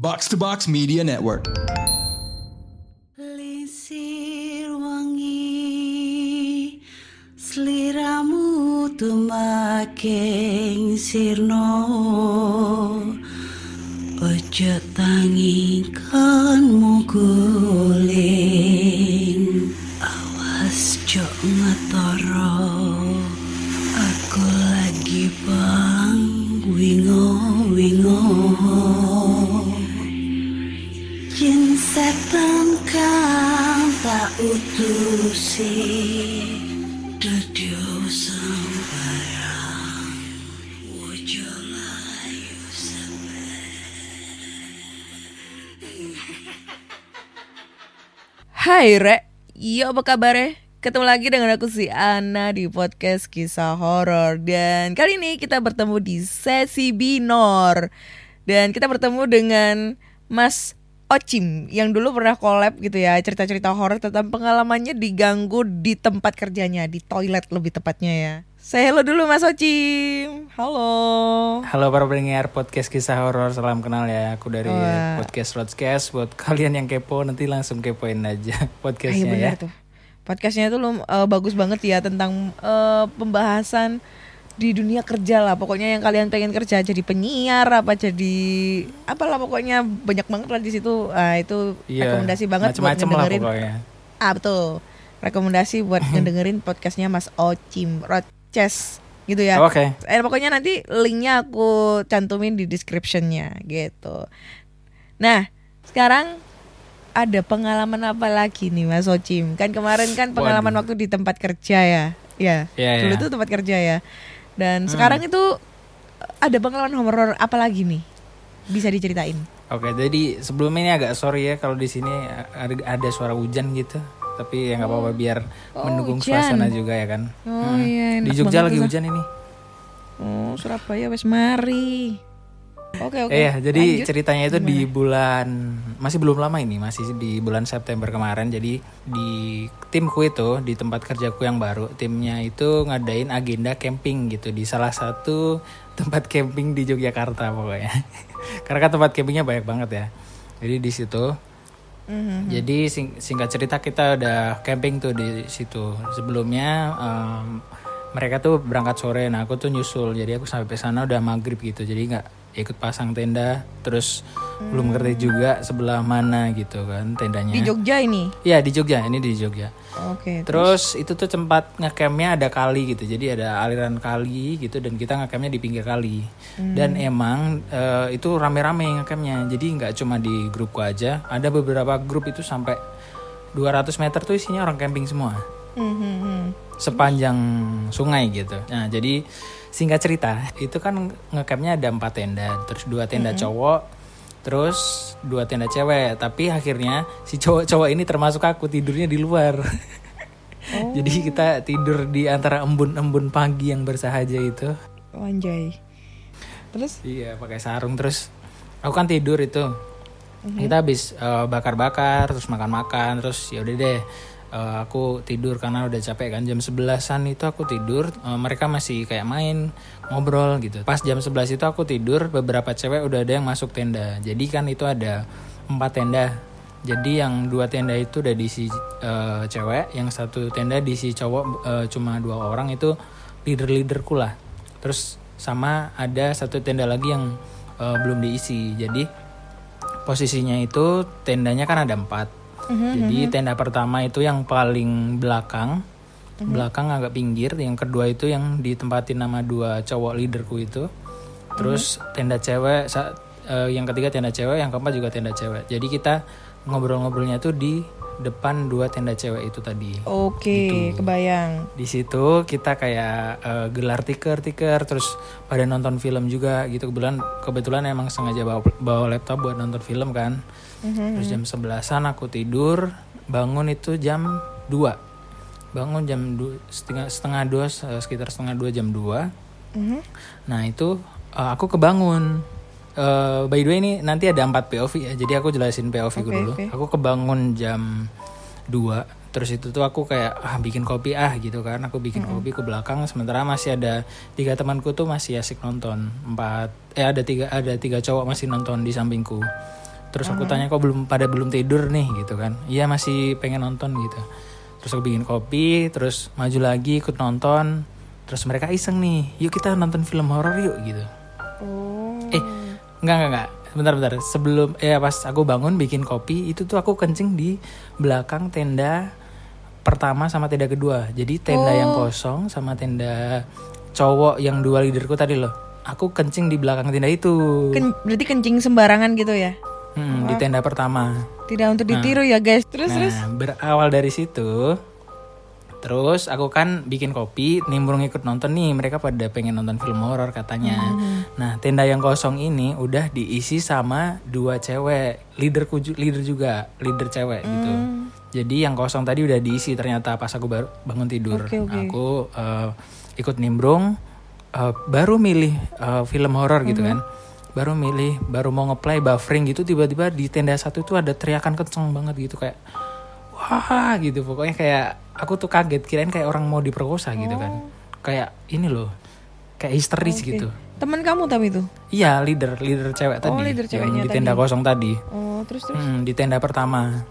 Box to Box Media Network. Lisir wangi Seliramu tumaking sirno Ojo tangi kan Awas Hai Re, yo apa kabar Ketemu lagi dengan aku si Ana di podcast kisah horor. Dan kali ini kita bertemu di sesi binor. Dan kita bertemu dengan Mas Ocim yang dulu pernah collab gitu ya cerita-cerita horor tentang pengalamannya diganggu di tempat kerjanya di toilet lebih tepatnya ya. Saya hello dulu Mas Ocim. Halo. Halo para pendengar podcast kisah horor, salam kenal ya. Aku dari Wah. podcast Rodcast. Buat kalian yang kepo nanti langsung kepoin aja podcastnya ya. tuh. Podcastnya tuh eh, bagus banget ya tentang eh, pembahasan di dunia kerja lah. Pokoknya yang kalian pengen kerja jadi penyiar apa jadi apalah pokoknya banyak banget lah di situ. Ah itu Iya, rekomendasi banget buat macem-macem lah ngedengerin. pokoknya. Ah betul. Rekomendasi buat ngedengerin podcastnya Mas Ocim Roches gitu ya. Oke. Eh, pokoknya nanti linknya aku cantumin di descriptionnya gitu. Nah, sekarang ada pengalaman apa lagi nih Mas Ocim? Kan kemarin kan pengalaman Waduh. waktu di tempat kerja ya. Ya, Iya, dulu iya. tuh tempat kerja ya. Dan sekarang itu ada pengalaman horor apa lagi nih? Bisa diceritain? Oke, jadi sebelum ini agak sorry ya kalau di sini ada, ada suara hujan gitu. Tapi ya nggak apa-apa biar Oh, mendukung hujan. suasana juga ya kan. Oh, iya, Di enak Jogja banget lagi hujan ini. Oh, Surabaya wes mari. Oke, oke. Eh ya, jadi Lanjut. ceritanya itu di bulan masih belum lama ini, masih di bulan September kemarin. Jadi di timku itu di tempat kerjaku yang baru, timnya itu ngadain agenda camping gitu di salah satu tempat camping di Yogyakarta pokoknya. Karena kan tempat campingnya banyak banget ya. Jadi di situ Mhm. jadi sing- singkat cerita kita udah camping tuh di situ. Sebelumnya em, mereka tuh berangkat sore, nah aku tuh nyusul. Jadi aku sampai sana udah maghrib gitu. Jadi nggak ikut pasang tenda. Terus belum ngerti juga sebelah mana gitu kan tendanya. Di Jogja ini. Iya di Jogja, ini di Jogja. Oke. Terus itu tuh tempat ngecampnya ada kali gitu, jadi ada aliran kali gitu dan kita ngecampnya di pinggir kali. Dan emang eh, itu rame-rame ngecampnya, jadi nggak cuma di grupku aja, ada beberapa grup itu sampai 200 meter tuh isinya orang camping semua, Mhm. Sepanjang sungai gitu. Nah jadi singkat cerita itu kan ngecampnya ada empat tenda, terus dua tenda cowok, terus dua tenda cewek. Tapi akhirnya si cowok-cowok ini termasuk aku tidurnya di luar. Jadi kita tidur di antara embun-embun pagi yang bersahaja itu. Wanjay. Terus? Iya, pakai sarung terus. Aku kan tidur itu. Kita habis eh, bakar-bakar, terus makan-makan, terus ya udah deh. Eh, aku tidur karena udah capek kan. Jam 11-an itu aku tidur. Eh, mereka masih kayak main ngobrol gitu. Pas jam 11 itu aku tidur beberapa cewek udah ada yang masuk tenda. Jadi kan itu ada empat tenda. Jadi yang dua tenda itu udah diisi eh, cewek yang satu tenda diisi cowok eh, cuma dua orang itu leader leaderku lah. Terus sama ada satu tenda lagi yang eh, belum diisi. Jadi posisinya itu tendanya kan ada empat jadi tenda pertama itu yang paling belakang. Belakang agak pinggir yang kedua itu yang ditempatin nama dua cowok leaderku itu. Terus tenda cewek sa- eh, yang ketiga tenda cewek yang keempat juga tenda cewek. Jadi kita ngobrol-ngobrolnya tuh di depan dua tenda cewek itu tadi. Oke, kebayang. di situ kita kayak eh, gelar tiker-tiker terus pada nonton film juga gitu. Kebetulan kebetulan emang sengaja bawa, bawa laptop buat nonton film kan terus jam 11an aku tidur bangun itu jam 2 bangun jam du- setengah setengah dua sekitar setengah dua jam 2 Mhm. nah itu eh, aku kebangun. Eh, by the way ini nanti ada 4 POV ya jadi aku jelasin POV Oke, dulu. oke. aku kebangun jam 2 terus itu tuh aku kayak ah bikin kopi ah gitu kan. Aku bikin kopi ke belakang sementara masih ada tiga temanku tuh masih asik nonton. Empat eh ada tiga ada tiga cowok masih nonton di sampingku terus aku tanya kok belum pada belum tidur nih? Gitu kan. Iya masih pengen nonton gitu. Terus aku bikin kopi terus maju lagi ikut nonton. Terus mereka iseng nih yuk kita nonton film horor yuk gitu. Eh enggak enggak enggak bentar bentar. Sebelum eh pas aku bangun bikin kopi itu tuh aku kencing di belakang tenda pertama sama tenda kedua. Jadi tenda yang kosong sama tenda cowok yang dua leaderku tadi loh. Aku kencing di belakang tenda itu. Ken- berarti kencing sembarangan gitu ya? Hmm, di tenda pertama. Tidak untuk ditiru ya guys. Terus terus. nah berawal dari situ terus aku kan bikin kopi nimbrung ikut nonton nih. Mereka pada pengen nonton film horor katanya. Nah tenda yang kosong ini udah diisi sama dua cewek. Leaderku ju- leader juga leader cewek gitu. Jadi yang kosong tadi udah diisi ternyata pas aku baru bangun tidur. Oke, oke. aku eh, ikut nimbrung eh, baru milih eh, film horor gitu kan baru milih baru mau ngeplay buffering gitu tiba-tiba di tenda satu itu ada teriakan kenceng banget gitu kayak wah gitu. Pokoknya kayak aku tuh kaget kirain kayak orang mau diperkosa gitu kan. Kayak ini loh kayak histeris gitu. Teman kamu tapi itu. iya leader leader cewek tadi. leader yang di tenda kosong tadi. Oh, terus terus. Hmm, di tenda pertama.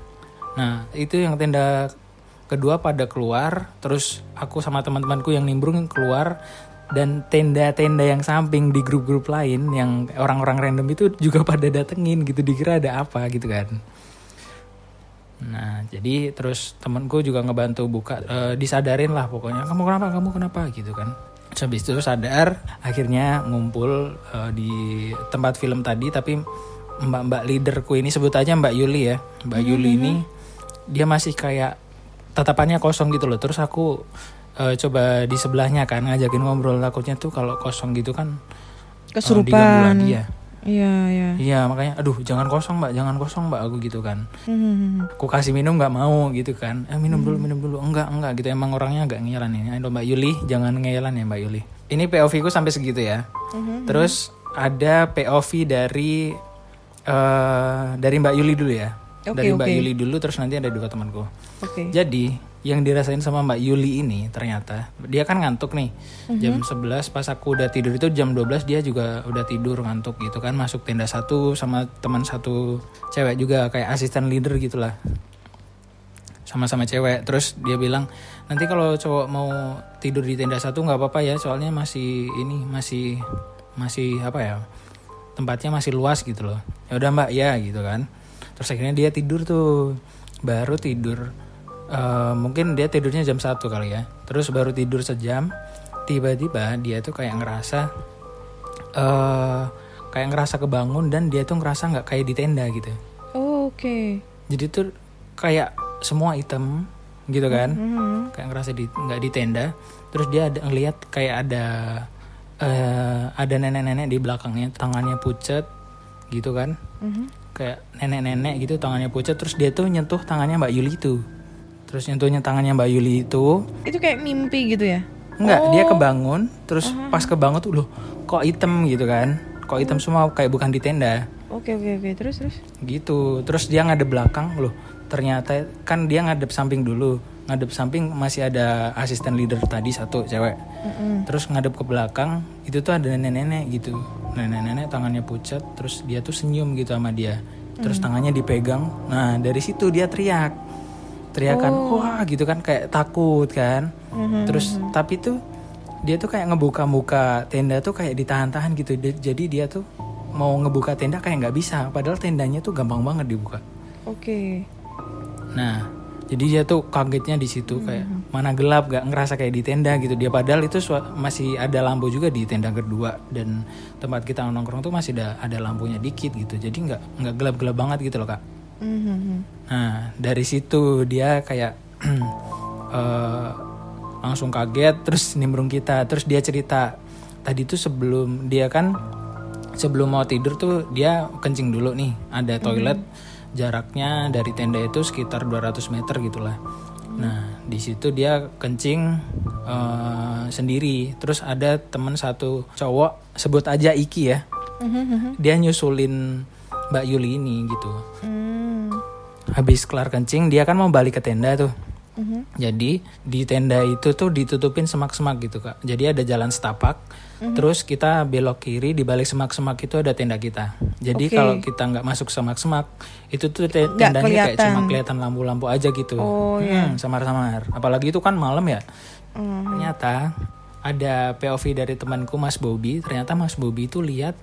Nah itu yang tenda kedua pada keluar terus aku sama teman-temanku yang nimbrung keluar dan tenda-tenda yang samping di grup-grup lain yang orang-orang random itu juga pada datengin gitu dikira ada apa gitu kan Nah, jadi terus temanku juga ngebantu buka, eh, disadarin lah pokoknya, kamu kenapa, kamu kenapa gitu kan. Terus itu sadar, akhirnya ngumpul eh, di tempat film tadi, tapi mbak-mbak leaderku ini sebut aja Mbak Yuli ya, Mbak Yuli ini dia masih kayak tatapannya kosong gitu loh. Terus aku eh, coba di sebelahnya kan ngajakin ngobrol, takutnya tuh kalau kosong gitu kan eh, Kesurupan. lagi ya. Iya, iya. Iya makanya, aduh jangan kosong mbak, jangan kosong mbak aku gitu kan Hmm. aku kasih minum nggak mau gitu kan eh minum dulu minum dulu enggak enggak gitu emang orangnya agak ngeyelan ini ayo mbak Yuli jangan ngeyelan ya mbak Yuli ini POV ku sampai segitu ya terus ada POV dari eh dari mbak Yuli dulu ya Oke, dari mbak oke. Yuli dulu terus nanti ada dua temanku Oke. jadi yang dirasain sama Mbak Yuli ini ternyata dia kan ngantuk nih. Jam 11 pas aku udah tidur itu jam 12 dia juga udah tidur ngantuk gitu kan masuk tenda satu sama teman satu cewek juga kayak asisten leader gitulah. Sama-sama cewek. Terus dia bilang nanti kalau cowok mau tidur di tenda satu nggak apa-apa ya soalnya masih ini masih masih apa ya tempatnya masih luas gitu loh. Ya udah Mbak ya gitu kan. Terus akhirnya dia tidur tuh baru tidur Eh, mungkin dia tidurnya jam satu kali ya. Terus baru tidur sejam tiba-tiba dia tuh kayak ngerasa eh kayak ngerasa kebangun dan dia tuh ngerasa nggak kayak di tenda gitu. Oh, Oke. jadi tuh kayak semua hitam gitu kan kayak ngerasa di nggak di tenda. Terus dia ada ngeliat kayak ada eh ada nenek-nenek di belakangnya tangannya pucet gitu kan. Kayak nenek-nenek gitu tangannya pucet. Terus dia tuh nyentuh tangannya Mbak Yuli itu terus nyentuhnya tangannya Mbak Yuli itu Itu kayak mimpi gitu ya? Enggak, dia kebangun, terus pas kebangun tuh loh, kok hitam gitu kan? Kok hitam semua kayak bukan di tenda. Oke, oke, oke. Terus terus. Gitu. Terus dia ngadep belakang loh. Ternyata kan dia ngadep samping dulu. Ngadep samping masih ada asisten leader tadi satu cewek. Terus ngadep ke belakang, itu tuh ada nenek-nenek gitu. Nenek-nenek tangannya pucat, terus dia tuh senyum gitu sama dia. Terus tangannya dipegang. Nah, dari situ dia teriak. Teriakan, wah gitu kan kayak takut kan. Terus tapi tuh dia tuh kayak ngebuka-buka tenda tuh kayak ditahan-tahan gitu. Jadi dia tuh mau ngebuka tenda kayak nggak bisa. Padahal tendanya tuh gampang banget dibuka. Oke. Nah, jadi dia tuh kagetnya di situ kayak mana gelap gak ngerasa kayak di tenda gitu. Dia padahal itu masih ada lampu juga di tenda kedua dan tempat kita nongkrong tuh masih ada ada lampunya dikit gitu. Jadi nggak nggak gelap-gelap banget gitu loh kak. Mhm. Nah dari situ dia kayak eh, langsung kaget terus nimbrung kita. Terus dia cerita tadi tuh sebelum dia kan sebelum mau tidur tuh dia kencing dulu nih ada toilet. Jaraknya dari tenda itu sekitar 200 meter gitulah. Nah di situ dia kencing eh, sendiri. Terus ada teman satu cowok sebut aja Iki ya. Dia nyusulin Mbak Yuli ini gitu. Hmm. Habis kelar kencing dia kan mau balik ke tenda tuh Jadi di tenda itu tuh ditutupin semak-semak gitu kak. Jadi ada jalan setapak. Terus kita belok kiri di balik semak-semak itu ada tenda kita. Jadi Oke. kalau kita nggak masuk semak-semak itu tuh te- tendanya kayak cuma kelihatan lampu-lampu aja gitu. Oh, iya. Hmm, samar-samar. Apalagi itu kan malam ya. Hmm. Ternyata ada POV dari temanku Mas Bobby. Ternyata Mas Bobby itu lihat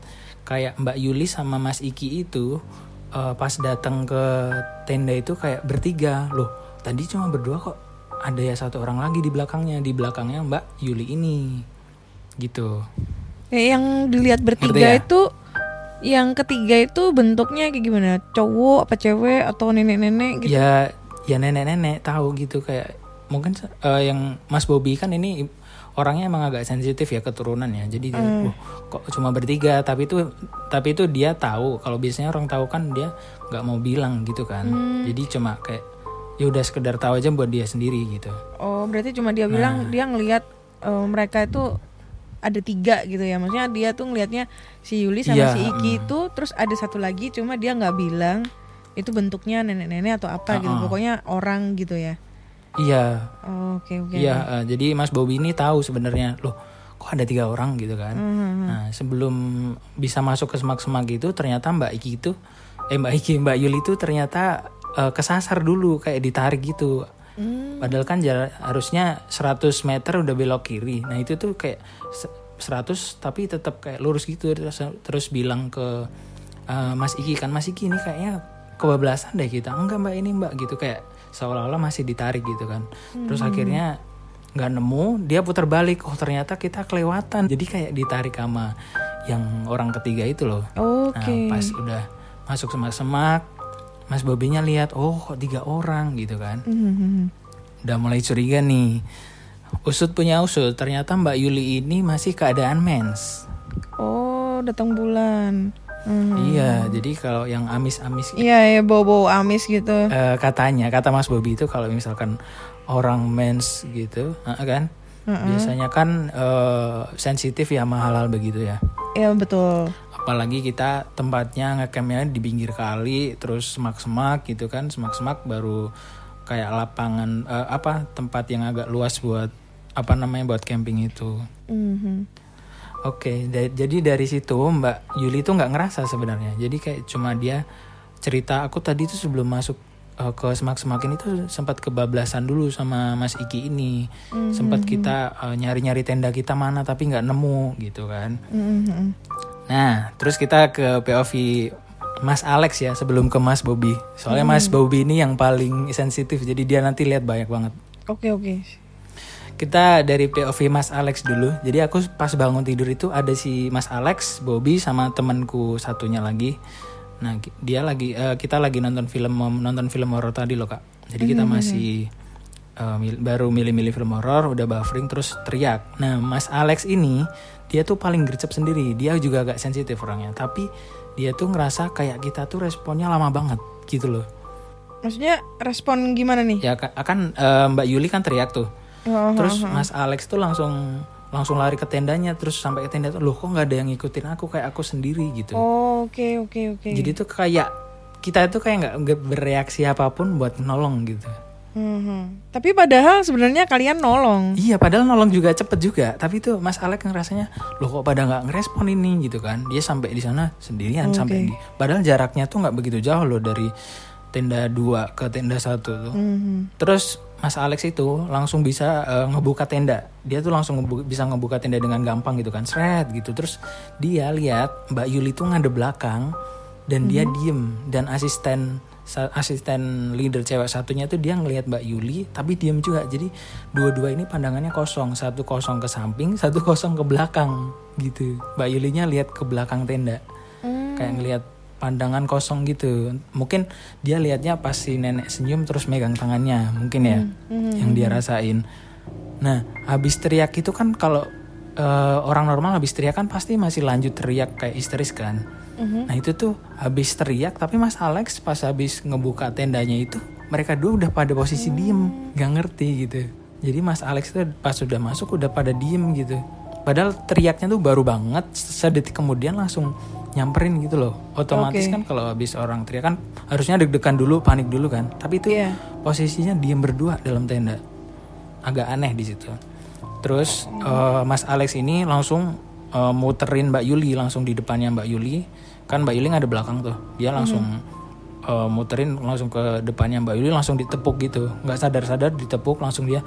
kayak Mbak Yuli sama Mas Iki itu eh, pas datang ke tenda itu kayak bertiga. Loh, tadi cuma berdua kok. Ada ya satu orang lagi di belakangnya, di belakangnya Mbak Yuli ini. Gitu. Ya, yang dilihat bertiga ya? itu yang ketiga itu bentuknya kayak gimana? Cowok apa cewek atau nenek-nenek gitu? Ya ya nenek-nenek tahu gitu kayak mungkin eh, yang Mas Bobby kan ini orangnya emang agak sensitif ya keturunan ya. Jadi dia, "Wah, kok cuma bertiga tapi itu tapi itu dia tahu kalau biasanya orang tahu kan dia nggak mau bilang gitu kan. Jadi cuma kayak ya udah sekedar tahu aja buat dia sendiri gitu. Oh, berarti cuma dia Nah. bilang dia ngelihat eh, mereka itu ada tiga gitu ya. Maksudnya dia tuh ngelihatnya si Yuli sama Iya, si Iki itu terus ada satu lagi cuma dia nggak bilang itu bentuknya nenek-nenek atau apa gitu. Uh-uh. Pokoknya orang gitu ya. Iya, Oh, Oke, oke. Iya, eh, jadi Mas Bobby ini tahu sebenarnya, loh, kok ada tiga orang gitu kan? Nah, sebelum bisa masuk ke semak-semak gitu, ternyata Mbak Iki itu, eh Mbak Iki, Mbak Yuli itu ternyata eh, kesasar dulu, kayak ditarik gitu. Padahal kan jarak harusnya 100 meter udah belok kiri. Nah itu tuh kayak se- 100 tapi tetap kayak lurus gitu. Terus, terus bilang ke eh, Mas Iki kan, Mas Iki ini kayaknya kebablasan deh kita. Enggak mbak ini mbak gitu kayak seolah-olah masih ditarik gitu kan. Terus akhirnya nggak nemu, dia putar balik. Oh ternyata kita kelewatan. Jadi kayak ditarik sama yang orang ketiga itu loh. Oke. Nah pas udah masuk semak-semak, Mas Bobinya lihat, oh kok tiga orang gitu kan. Mhm. Udah mulai curiga nih. Usut punya usut, ternyata Mbak Yuli ini masih keadaan mens. Oh, datang bulan. Mhm. Iya, jadi kalau yang amis-amis Iya, ya bau-bau amis gitu. eh, katanya, kata Mas Bobi itu kalau misalkan orang mens gitu, eh, kan, biasanya kan eh, sensitif ya sama hal-hal begitu ya. Iya, betul. Apalagi kita tempatnya ngecampnya di pinggir kali, terus semak-semak gitu kan, semak-semak baru kayak lapangan eh, apa tempat yang agak luas buat apa namanya buat camping itu. Mhm. Oke, da- jadi dari situ Mbak Yuli tuh nggak ngerasa sebenarnya. Jadi kayak cuma dia cerita aku tadi tuh sebelum masuk uh, ke semak-semakin itu sempat kebablasan dulu sama Mas Iki ini. Sempat kita uh, nyari-nyari tenda kita mana tapi nggak nemu gitu kan. Mhm. Nah, terus kita ke POV Mas Alex ya sebelum ke Mas Bobby. Soalnya Mas Bobby ini yang paling sensitif jadi dia nanti lihat banyak banget. Oke, oke. Kita dari POV Mas Alex dulu. Jadi aku pas bangun tidur itu ada si Mas Alex, Bobby sama temanku satunya lagi. Nah, dia lagi eh, kita lagi nonton film nonton film horor tadi loh, Kak. Jadi kita masih eh, mil- baru milih-milih film horor, udah buffering terus teriak. Nah, Mas Alex ini dia tuh paling gercep sendiri. Dia juga agak sensitif orangnya, tapi dia tuh ngerasa kayak kita tuh responnya lama banget gitu loh. Maksudnya respon gimana nih? Ya ka- kan eh, Mbak Yuli kan teriak tuh. Oh, Terus Mas Alex tuh langsung langsung lari ke tendanya terus sampai ke tenda tuh loh kok nggak ada yang ngikutin aku kayak aku sendiri gitu. Oh, Oke, oke, oke. Jadi tuh kayak kita itu kayak nggak bereaksi apa pun buat nolong gitu. Mhm. Tapi padahal sebenarnya kalian nolong. Iya padahal nolong juga cepet juga tapi tuh Mas Alex ngerasanya loh kok pada nggak ngerespon ini gitu kan dia sampai di sana sendirian sampai di padahal jaraknya tuh nggak begitu jauh loh dari tenda 2 ke tenda satu tuh. Mhm. Terus Mas Alex itu langsung bisa eh, ngebuka tenda. Dia tuh langsung ngebu- bisa ngebuka tenda dengan gampang gitu kan, seret gitu. Terus dia lihat Mbak Yuli tuh ngadep belakang dan dia diem dan asisten asisten leader cewek satunya tuh dia ngelihat Mbak Yuli tapi diem juga. Jadi dua-dua ini pandangannya kosong, satu kosong ke samping, satu kosong ke belakang gitu. Mbak Yulinya lihat ke belakang tenda. Kayak ngelihat pandangan kosong gitu. Mungkin dia lihatnya pas si nenek senyum terus megang tangannya, mungkin ya yang dia rasain. Nah, habis teriak itu kan kalau eh, orang normal habis teriak kan pasti masih lanjut teriak kayak histeris kan. Nah, itu tuh habis teriak tapi Mas Alex pas habis ngebuka tendanya itu mereka dua udah pada posisi diem, nggak ngerti gitu. Jadi Mas Alex tuh pas sudah masuk udah pada diem gitu. Padahal teriaknya tuh baru banget, sedetik kemudian langsung nyamperin gitu loh. Otomatis Oke. kan kalau habis orang teriak kan harusnya deg-degan dulu, panik dulu kan. Tapi itu Iya. posisinya diem berdua dalam tenda. Agak aneh di situ. Terus eh, Mas Alex ini langsung eh, muterin Mbak Yuli langsung di depannya Mbak Yuli. Kan Mbak Yuli ada belakang tuh. Dia langsung eh, muterin langsung ke depannya Mbak Yuli langsung ditepuk gitu. nggak sadar-sadar ditepuk langsung dia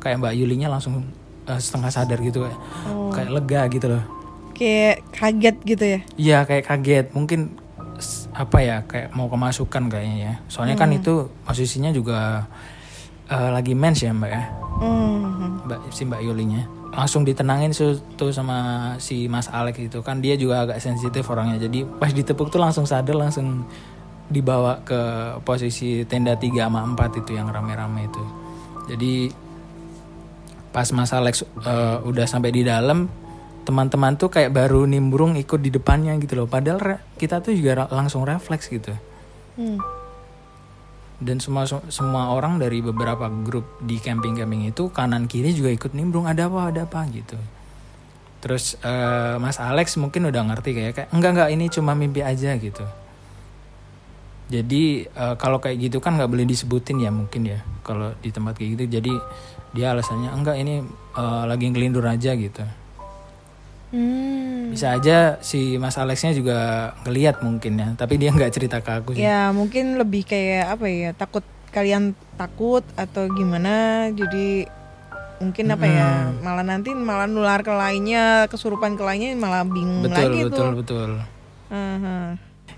kayak Mbak Yulinya langsung eh, setengah sadar gitu kayak kayak lega gitu loh. Kayak kaget gitu ya. Iya kayak kaget mungkin apa ya kayak mau kemasukan kayaknya ya. Soalnya kan itu posisinya juga eh, lagi mens ya mbak ya. Hmm. Mbak si Mbak Yulinya langsung ditenangin tuh sama si Mas Alex itu kan dia juga agak sensitif orangnya jadi pas ditepuk tuh langsung sadar langsung dibawa ke posisi tenda 3 sama 4 itu yang rame-rame itu jadi pas Mas Alex eh, udah sampai di dalam teman-teman tuh kayak baru nimbrung ikut di depannya gitu loh. Padahal kita tuh juga langsung refleks gitu. Hmm. dan semua semua orang dari beberapa grup di camping-camping itu kanan kiri juga ikut nimbrung ada apa ada apa? gitu. Terus eh, Mas Alex mungkin udah ngerti kayak kayak enggak enggak ini cuma mimpi aja gitu. Jadi eh, kalau kayak gitu kan nggak boleh disebutin ya mungkin ya kalau di tempat kayak gitu. Jadi dia alasannya enggak ini eh, lagi ngelindur aja gitu Hmm. bisa aja si Mas Alexnya juga ngeliat mungkin ya tapi dia nggak cerita ke aku sih Ya mungkin lebih kayak apa ya takut kalian takut atau gimana jadi mungkin apa ya malah nanti malah nular ke lainnya kesurupan ke lainnya malah bingung betul lagi betul tuh. betul Aha.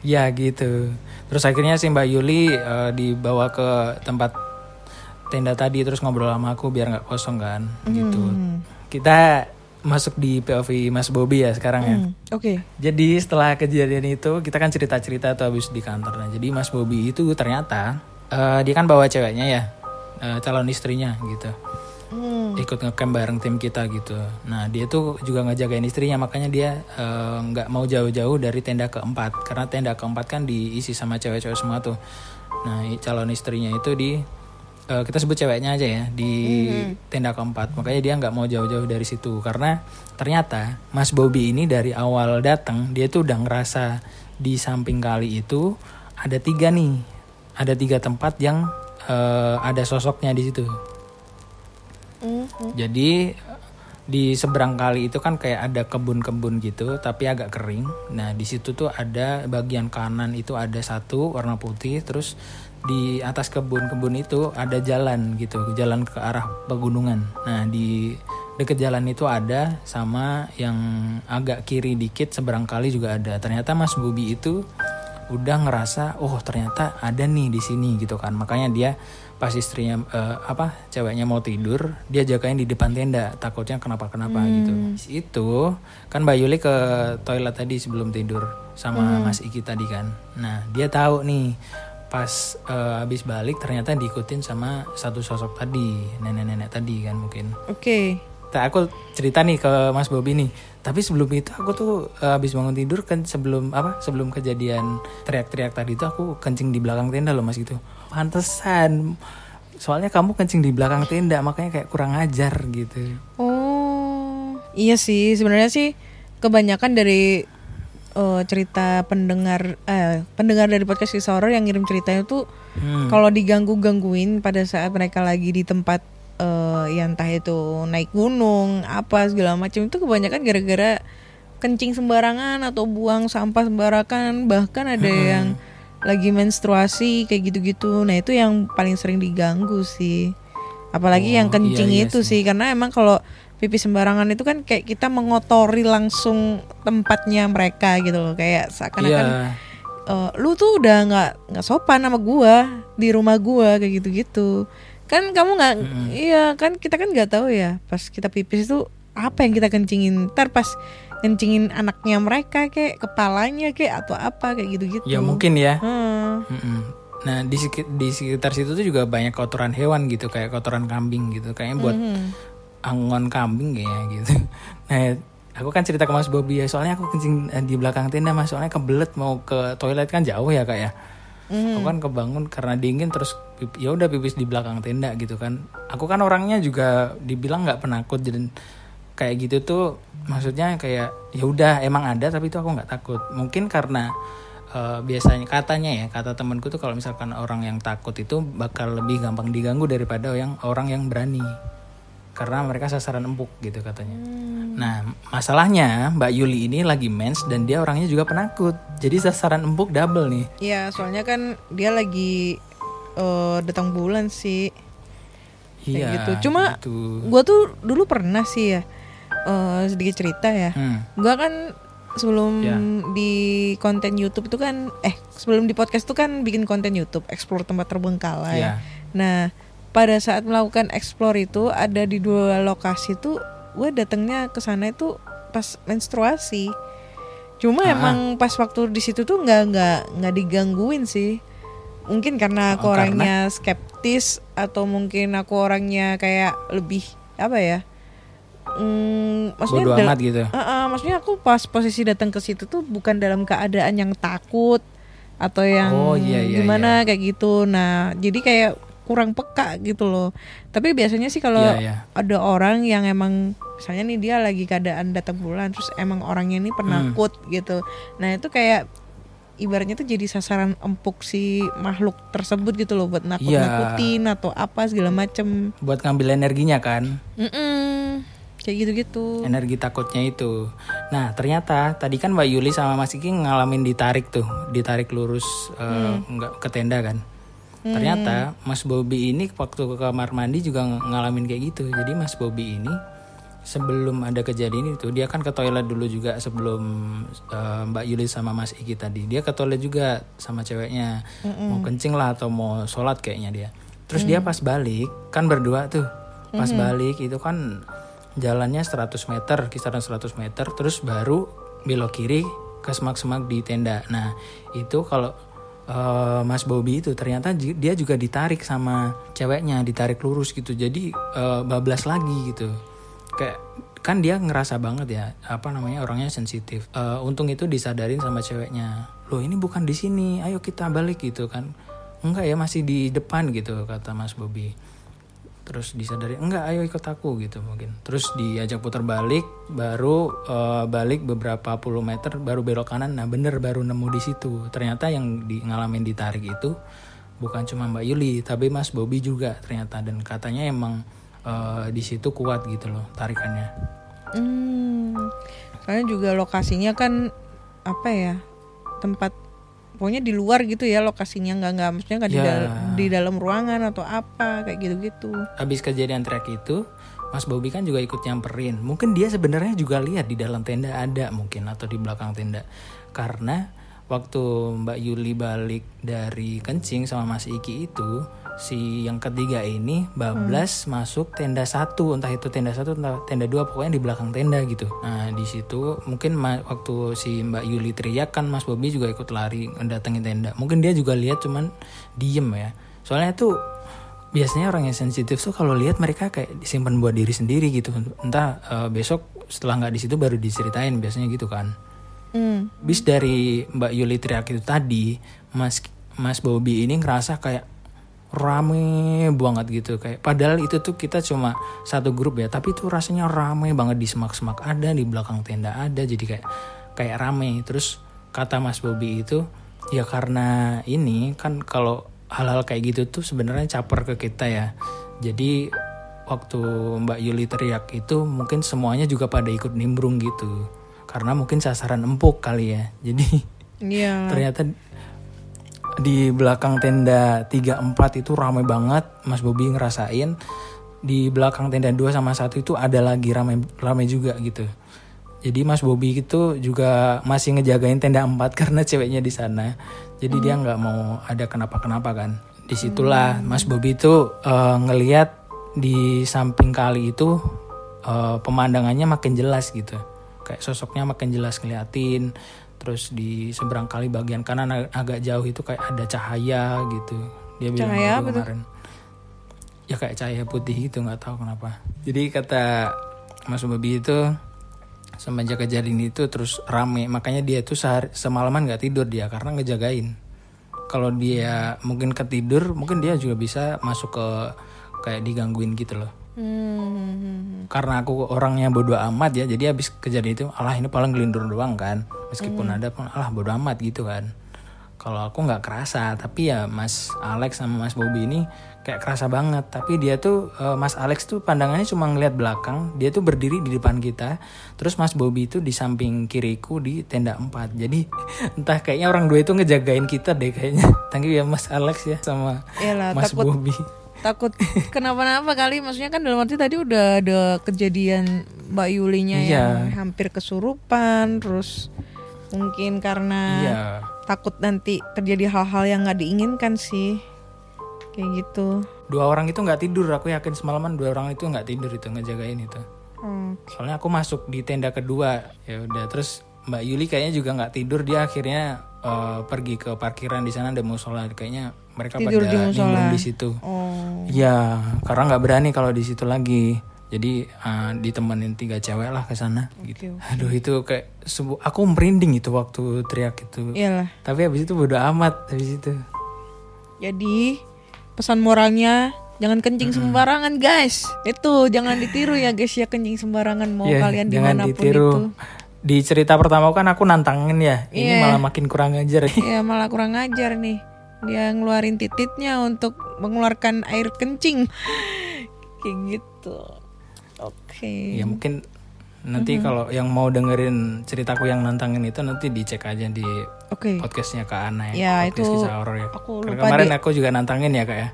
Ya gitu. Terus akhirnya si Mbak Yuli eh, dibawa ke tempat tenda tadi terus ngobrol sama aku biar nggak kosong kan gitu. Kita masuk di POV Mas Bobby ya sekarang ya. Hmm, Oke. Jadi setelah kejadian itu kita kan cerita-cerita tuh habis di kantor. Nah, jadi Mas Bobby itu ternyata eh, dia kan bawa ceweknya ya, eh, calon istrinya gitu. Hmm. Ikut ngecamp bareng tim kita gitu. Nah dia tuh juga ngejagain istrinya makanya dia eh, nggak mau jauh-jauh dari tenda keempat karena tenda keempat kan diisi sama cewek-cewek semua tuh. Nah calon istrinya itu di eh, kita sebut ceweknya aja ya di tenda keempat. Makanya dia nggak mau jauh-jauh dari situ. Karena ternyata Mas Bobby ini dari awal datang dia tuh udah ngerasa di samping kali itu ada tiga nih. Ada tiga tempat yang eh, ada sosoknya di situ. Hmm. jadi di seberang kali itu kan kayak ada kebun-kebun gitu tapi agak kering. Nah, di situ tuh ada bagian kanan itu ada satu warna putih terus di atas kebun-kebun itu ada jalan gitu, jalan ke arah pegunungan. Nah, di deket jalan itu ada sama yang agak kiri dikit seberang kali juga ada. Ternyata Mas Bubi itu udah ngerasa oh ternyata ada nih di sini gitu kan makanya dia pas istrinya eh, apa ceweknya mau tidur dia jagain di depan tenda takutnya kenapa kenapa gitu itu kan Mbak Yuli ke toilet tadi sebelum tidur sama Mas Iki tadi kan nah dia tahu nih pas eh, habis balik ternyata diikutin sama satu sosok tadi nenek-nenek tadi kan mungkin Oke. Nah, aku cerita nih ke Mas Bobi nih. Tapi sebelum itu aku tuh eh, habis bangun tidur kan sebelum apa? Sebelum kejadian teriak-teriak tadi tuh aku kencing di belakang tenda loh Mas gitu. Pantesan. Soalnya kamu kencing di belakang tenda makanya kayak kurang ajar gitu. Oh, iya sih sebenarnya sih kebanyakan dari eh, cerita pendengar eh, pendengar dari podcast kisah horor yang ngirim ceritanya tuh Hmm. kalau diganggu gangguin pada saat mereka lagi di tempat eh, yang entah itu naik gunung apa segala macam itu kebanyakan gara-gara kencing sembarangan atau buang sampah sembarangan bahkan ada yang lagi menstruasi kayak gitu-gitu. Nah itu yang paling sering diganggu sih. Apalagi yang Oh, kencing iya, iya itu sih. karena emang kalau pipi sembarangan itu kan kayak kita mengotori langsung tempatnya mereka gitu loh. Kayak seakan-akan Iya. eh, lu tuh udah nggak nggak sopan sama gua di rumah gua kayak gitu-gitu. Kan kamu nggak iya kan kita kan nggak tahu ya pas kita pipis itu apa yang kita kencingin. Ntar pas kencingin anaknya mereka kayak kepalanya kayak atau apa kayak gitu-gitu Ya mungkin ya. Hmm. Mm-mm. Nah di di sekitar situ tuh juga banyak kotoran hewan gitu kayak kotoran kambing gitu kayaknya buat angon kambing kayaknya gitu. Nah aku kan cerita ke Mas Bobi ya soalnya aku kencing eh, di belakang tenda mas soalnya kebelet mau ke toilet kan jauh ya kak ya. Aku kan kebangun karena dingin terus ya udah pipis di belakang tenda gitu kan. Aku kan orangnya juga dibilang nggak penakut dan kayak gitu tuh maksudnya kayak ya udah emang ada tapi itu aku nggak takut mungkin karena eh, biasanya katanya ya kata temanku tuh kalau misalkan orang yang takut itu bakal lebih gampang diganggu daripada yang orang yang berani karena mereka sasaran empuk gitu katanya. Nah masalahnya Mbak Yuli ini lagi mens dan dia orangnya juga penakut jadi sasaran empuk double nih. Iya, soalnya kan dia lagi eh, datang bulan sih. Iya. gitu. Cuma gitu. gua tuh dulu pernah sih ya eh, sedikit cerita ya. Hmm. Gua kan sebelum Ya. di konten YouTube itu kan eh sebelum di podcast tuh kan bikin konten YouTube explore tempat terbengkalai. Ya. Nah, pada saat melakukan explore itu ada di dua lokasi tuh gue datangnya ke sana itu pas menstruasi. Cuma Ah. emang pas waktu di situ tuh nggak nggak nggak digangguin sih. Mungkin karena aku Oh, karena? orangnya skeptis atau mungkin aku orangnya kayak lebih apa ya? Hmm, maksudnya Bodo amat gitu. Uh, uh, maksudnya aku pas posisi datang ke situ tuh bukan dalam keadaan yang takut atau yang Oh, iya, iya, gimana kayak gitu. Nah, jadi kayak kurang peka gitu loh. Tapi biasanya sih kalau Iya, iya. ada orang yang emang misalnya nih dia lagi keadaan datang bulan terus emang orangnya ini penakut Hmm. gitu. Nah, itu kayak ibaratnya tuh jadi sasaran empuk si makhluk tersebut gitu loh buat Iya. nakut-nakutin atau apa segala macem. Buat ngambil energinya kan. Mm-mm. Kayak gitu-gitu. energi takutnya itu. Nah ternyata tadi kan Mbak Yuli sama Mas Iki ngalamin ditarik tuh, ditarik lurus eh, nggak ke tenda kan. Ternyata Mas Bobby ini waktu ke kamar mandi juga ng- ngalamin kayak gitu. Jadi Mas Bobby ini sebelum ada kejadian itu dia kan ke toilet dulu juga sebelum eh, Mbak Yuli sama Mas Iki tadi. Dia ke toilet juga sama ceweknya mau kencing lah atau mau sholat kayaknya dia. Terus dia pas balik kan berdua tuh. Pas balik itu kan jalannya 100 meter kisaran 100 meter terus baru belok kiri ke semak-semak di tenda. Nah itu kalau eh, Mas Bobby itu ternyata dia juga ditarik sama ceweknya ditarik lurus gitu. Jadi eh, bablas lagi gitu. Kayak kan dia ngerasa banget ya apa namanya orangnya sensitif. Eh, untung itu disadarin sama ceweknya. Loh ini bukan di sini ayo kita balik gitu kan. Enggak ya masih di depan gitu kata Mas Bobby terus disadari enggak ayo ikut aku gitu mungkin. Terus diajak putar balik baru eh, balik beberapa puluh meter baru belok kanan. Nah bener baru nemu di situ. Ternyata yang di ngalamin ditarik itu bukan cuma Mbak Yuli tapi Mas Bobby juga ternyata. Dan katanya emang eh, di situ kuat gitu loh tarikannya. Hmm, soalnya juga lokasinya kan apa ya tempat pokoknya di luar gitu ya lokasinya nggak nggak maksudnya nggak di, Ya. dal- di dalam ruangan atau apa kayak gitu gitu. habis kejadian trek itu Mas Bobby kan juga ikut nyamperin mungkin dia sebenarnya juga lihat di dalam tenda ada mungkin atau di belakang tenda karena waktu Mbak Yuli balik dari kencing sama Mas Iki itu si yang ketiga ini bablas masuk tenda satu entah itu tenda satu entah tenda dua pokoknya di belakang tenda gitu. Nah di situ mungkin waktu si Mbak Yuli teriak kan Mas Bobby juga ikut lari mendatangi tenda. Mungkin dia juga lihat cuman diem ya. Soalnya tuh biasanya orang yang sensitif tuh kalau lihat mereka kayak disimpan buat diri sendiri gitu. Entah eh, besok setelah nggak di situ baru diceritain biasanya gitu kan. Hmm. bis dari Mbak Yuli teriak itu tadi Mas Mas Bobby ini ngerasa kayak rame banget gitu. Kayak padahal itu tuh kita cuma satu grup ya tapi tuh rasanya rame banget di semak-semak ada di belakang tenda ada jadi kayak kayak rame. Terus kata Mas Bobby itu ya karena ini kan kalau hal-hal kayak gitu tuh sebenarnya caper ke kita ya. Jadi waktu Mbak Yuli teriak itu mungkin semuanya juga pada ikut nimbrung gitu. Karena mungkin sasaran empuk kali ya. Jadi Iya. ternyata di belakang tenda 34 itu ramai banget Mas Bobi ngerasain. Di belakang tenda 2 sama 1 itu ada lagi ramai ramai juga gitu. Jadi Mas Bobi itu juga masih ngejagain tenda 4 karena ceweknya di sana. Jadi dia nggak mau ada kenapa-kenapa kan. Di situlah Mas Bobi itu eh, ngeliat di samping kali itu eh, pemandangannya makin jelas gitu. Kayak sosoknya makin jelas ngeliatin terus di seberang kali bagian kanan ag- agak jauh itu kayak ada cahaya gitu. Dia bilang Cahaya gitu kemarin. Ya kayak cahaya putih gitu nggak tahu kenapa. Jadi kata Mas Bobi itu semenjak kejadian itu terus rame makanya dia tuh sehari, semalaman nggak tidur dia karena ngejagain. Kalau dia mungkin ketidur mungkin dia juga bisa masuk ke kayak digangguin gitu loh Hmm. karena aku orangnya bodoh amat ya jadi habis kejadian itu alah ini paling gelindur doang kan. Meskipun ada pun alah bodoh amat gitu kan. Kalau aku nggak kerasa tapi ya Mas Alex sama Mas Bobby ini kayak kerasa banget. Tapi dia tuh eh, Mas Alex tuh pandangannya cuma ngeliat belakang dia tuh berdiri di depan kita terus Mas Bobby itu di samping kiriku di tenda 4 jadi entah kayaknya orang dua itu ngejagain kita deh kayaknya. Thank you ya Mas Alex ya sama Iyalah, Mas takut- Bobby takut kenapa-napa kali. Maksudnya kan dalam arti tadi udah ada kejadian Mbak Yulinya Iya. yang hampir kesurupan terus mungkin karena iya. takut nanti terjadi hal-hal yang nggak diinginkan sih. Kayak gitu. Dua orang itu nggak tidur aku yakin semalaman dua orang itu nggak tidur itu ngejagain itu. Hmm. soalnya aku masuk di tenda kedua ya udah. Terus Mbak Yuli kayaknya juga nggak tidur dia akhirnya eh, pergi ke parkiran di sana ada musola. Kayaknya mereka Tidur pada di musola. di situ. Oh. Ya karena nggak berani kalau di situ lagi. Jadi eh, ditemenin tiga cewek lah ke sana gitu. oke. aduh itu kayak sebu- aku merinding itu waktu teriak itu. Iyalah. Tapi habis itu bodo amat habis itu. Jadi pesan moralnya jangan kencing sembarangan guys. Itu jangan ditiru ya guys ya kencing sembarangan. Mau Iya, kalian di mana pun ditiru. itu Di cerita pertama kan aku nantangin ya, ini Iya. malah makin kurang ajar. ya malah kurang ajar nih dia ngeluarin tititnya untuk mengeluarkan air kencing kayak gitu oke ya mungkin nanti kalau yang mau dengerin ceritaku yang nantangin itu nanti dicek aja di oke podcastnya Kak Ana Ya, ya. podcast itu kisah horor ya. aku Karena lupa kemarin deh. aku juga nantangin ya kak ya.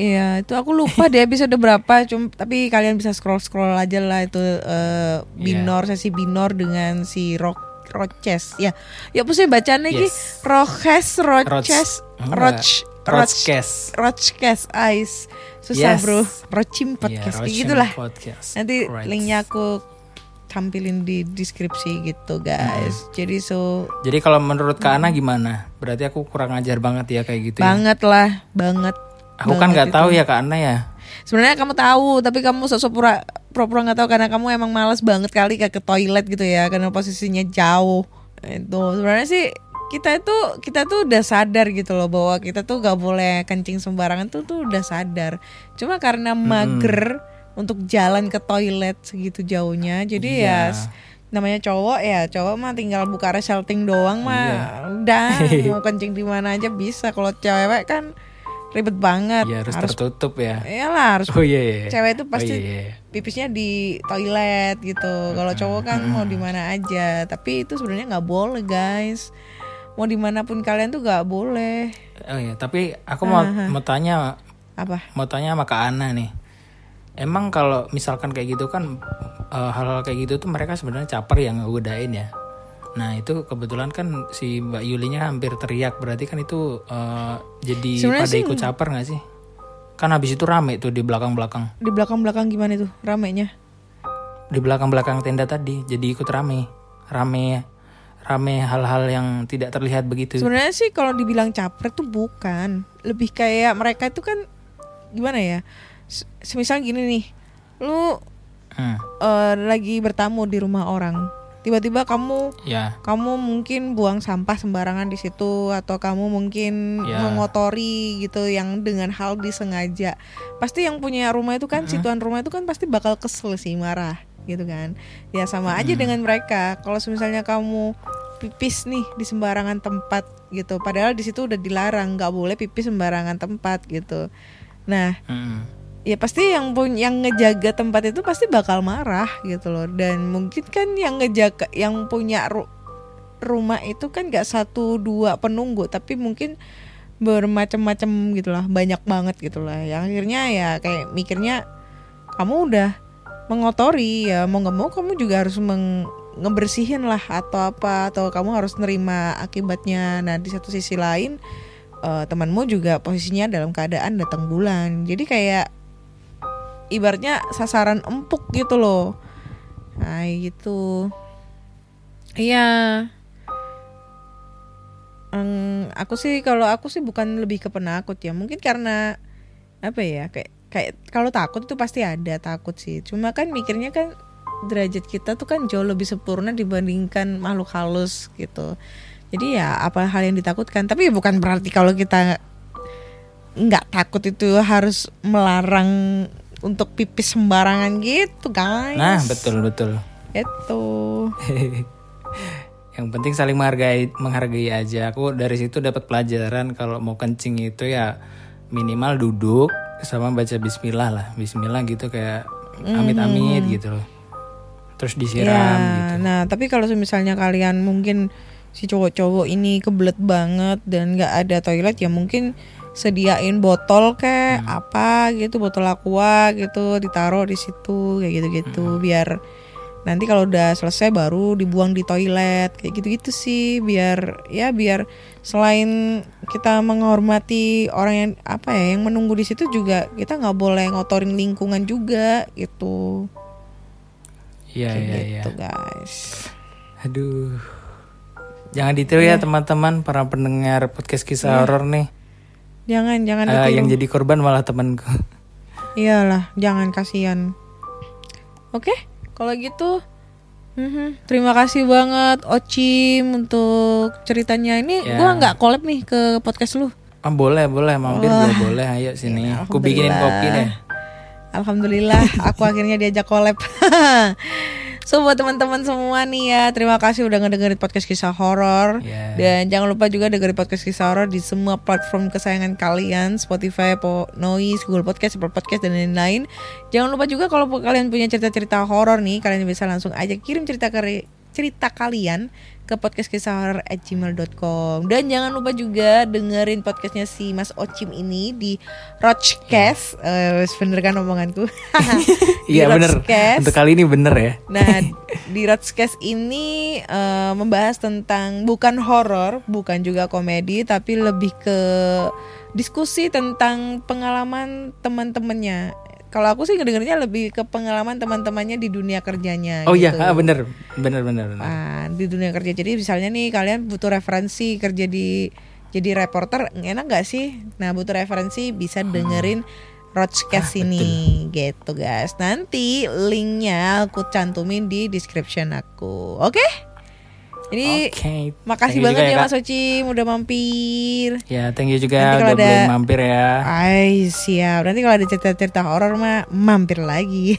Iya, itu aku lupa deh episode berapa. Cum, tapi kalian bisa scroll scroll aja lah itu eh, binor sesi binor dengan si Rock Roches. Ya, ya apa sih bacaannya Ki? Yes. Roches Roches. Roch Roch Rochcast. Rochcast Ice. Susah Yes. bro. Rochim Iya, podcast Rochim gitulah. Podcast. Nanti Right. linknya aku tampilin di deskripsi gitu guys. Jadi so Jadi kalau menurut Kak Ana gimana? Berarti aku kurang ajar banget ya kayak gitu ya. banget lah, banget. Aku kan nggak tahu ya Kak Ana ya. Sebenarnya kamu tahu, tapi kamu sosok pura pura nggak tahu karena kamu emang malas banget kali kayak ke toilet gitu ya, karena posisinya jauh. Itu sebenarnya sih kita itu kita tuh udah sadar gitu loh bahwa kita tuh gak boleh kencing sembarangan tuh tuh udah sadar. Cuma karena mager untuk jalan ke toilet segitu jauhnya, jadi ya Iya. s- namanya cowok ya cowok mah tinggal buka resleting doang mah udah mau kencing di mana aja bisa. Kalau cewek kan ribet banget Ya harus, tertutup ya. Iyalah harus Oh iya iya. cewek itu Oh, pasti iya, iya. pipisnya di toilet gitu. Kalau cowok kan mau di mana aja. Tapi itu sebenarnya nggak boleh guys. Mau di mana pun kalian tuh nggak boleh. Oh iya, tapi aku mau mau tanya Apa? mau tanya sama Kak Ana nih. Emang kalau misalkan kayak gitu kan eh, hal-hal kayak gitu tuh mereka sebenarnya caper yang ngegodain ya. Nah itu kebetulan kan si Mbak Yulinya hampir teriak berarti kan itu eh, jadi Sebenarnya pada sih- ikut caper nggak sih? Kan habis itu rame tuh di belakang-belakang, Di belakang-belakang gimana tuh ramenya? di belakang-belakang tenda tadi jadi ikut rame, rame, rame hal-hal yang tidak terlihat begitu. Sebenarnya sih kalau dibilang caper tuh bukan. Lebih kayak mereka itu kan gimana ya? Semisal gini nih, lu Hmm, eh, lagi bertamu di rumah orang. Tiba-tiba kamu ya, kamu mungkin buang sampah sembarangan di situ atau kamu mungkin Ya. mengotori gitu yang dengan hal disengaja. Pasti yang punya rumah itu kan situan rumah itu kan pasti bakal kesel sih marah gitu kan. Ya sama aja dengan mereka. Kalau misalnya kamu pipis nih di sembarangan tempat gitu. Padahal di situ udah dilarang nggak boleh pipis sembarangan tempat gitu. Nah, hmm. Ya pasti yang pun yang ngejaga tempat itu pasti bakal marah gitu loh. Dan mungkin kan yang ngejaga yang punya ru- rumah itu kan gak satu dua penunggu tapi mungkin bermacam-macam gitulah banyak banget gitulah yang akhirnya ya kayak mikirnya kamu udah mengotori ya mau nggak mau kamu juga harus meng ngebersihin lah atau apa atau kamu harus nerima akibatnya. Nah di satu sisi lain eh, temanmu juga posisinya dalam keadaan datang bulan. Jadi kayak ibaratnya sasaran empuk gitu loh. Nah gitu. Iya. Em, aku sih kalau aku sih bukan lebih ke penakut ya. Mungkin karena apa ya kayak kayak kalau takut itu pasti ada takut sih. Cuma kan mikirnya kan derajat kita tuh kan jauh lebih sempurna dibandingkan makhluk halus gitu. Jadi ya apa hal yang ditakutkan. Tapi bukan berarti kalau kita nggak takut itu harus melarang untuk pipis sembarangan gitu guys. Nah, betul betul. Itu. Yang penting saling menghargai menghargai aja. Aku dari situ dapat pelajaran kalau mau kencing itu ya minimal duduk sama baca bismillah lah. Bismillah gitu kayak amit-amit gitu loh. Terus disiram Ya, gitu. nah tapi kalau misalnya kalian mungkin si cowok-cowok ini kebelet banget dan nggak ada toilet ya mungkin sediain botol kayak Hmm. apa gitu botol aqua gitu ditaruh di situ kayak gitu-gitu Hmm. biar nanti kalau udah selesai baru dibuang di toilet kayak gitu-gitu sih biar ya biar selain kita menghormati orang yang apa ya yang menunggu di situ juga kita nggak boleh ngotorin lingkungan juga gitu Iya iya iya. gitu guys Aduh. Jangan ditiru ya teman-teman para pendengar podcast kisah horor nih. Jangan, jangan ditiru. yang jadi korban malah temanku. Iyalah, jangan kasihan. Oke, kalau gitu, mhm, terima kasih banget Ocim untuk ceritanya ini. Ya. Gua nggak collab nih ke podcast lu. Ah, boleh boleh mampir Wah. juga boleh. Ayo sini. Ya, Aku bikinin kopi deh. Alhamdulillah, aku akhirnya diajak collab. So buat teman-teman semua nih ya, terima kasih udah ngedengerin podcast kisah horor. Ya. Dan jangan lupa juga dengerin podcast kisah horor di semua platform kesayangan kalian, Spotify, Po- Noise, Google Podcast, Apple Podcast dan lain-lain. Jangan lupa juga kalau kalian punya cerita-cerita horor nih, kalian bisa langsung aja kirim cerita ke cerita kalian ke podcastkisahhoror@gmail.com dan jangan lupa juga dengerin podcastnya si Mas Ocim ini di Rochcast eh bener kan omonganku Iya bener. Untuk kali ini bener ya. Nah, di Rochcast ini eh, membahas tentang bukan horor, bukan juga komedi, tapi lebih ke diskusi tentang pengalaman teman-temannya. Kalau aku sih ngedengernya lebih ke pengalaman teman-temannya di dunia kerjanya. Oh iya, gitu. ah, bener. Bener bener. bener. Ah, di dunia kerja. Jadi misalnya nih kalian butuh referensi kerja di jadi reporter, enak nggak sih? Nah butuh referensi bisa dengerin Rochcast ini gitu guys. Nanti linknya aku cantumin di description aku. Oke? Jadi Oke. makasih Thank banget ya Kak. Mas Ocim udah mampir. Ya, thank you juga Nanti udah ada- boleh mampir ya. Ay siap. Nanti kalau ada cerita-cerita horor mah mampir lagi.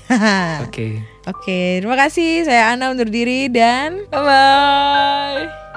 Oke. Oke, terima kasih. Saya Ana undur diri dan bye bye.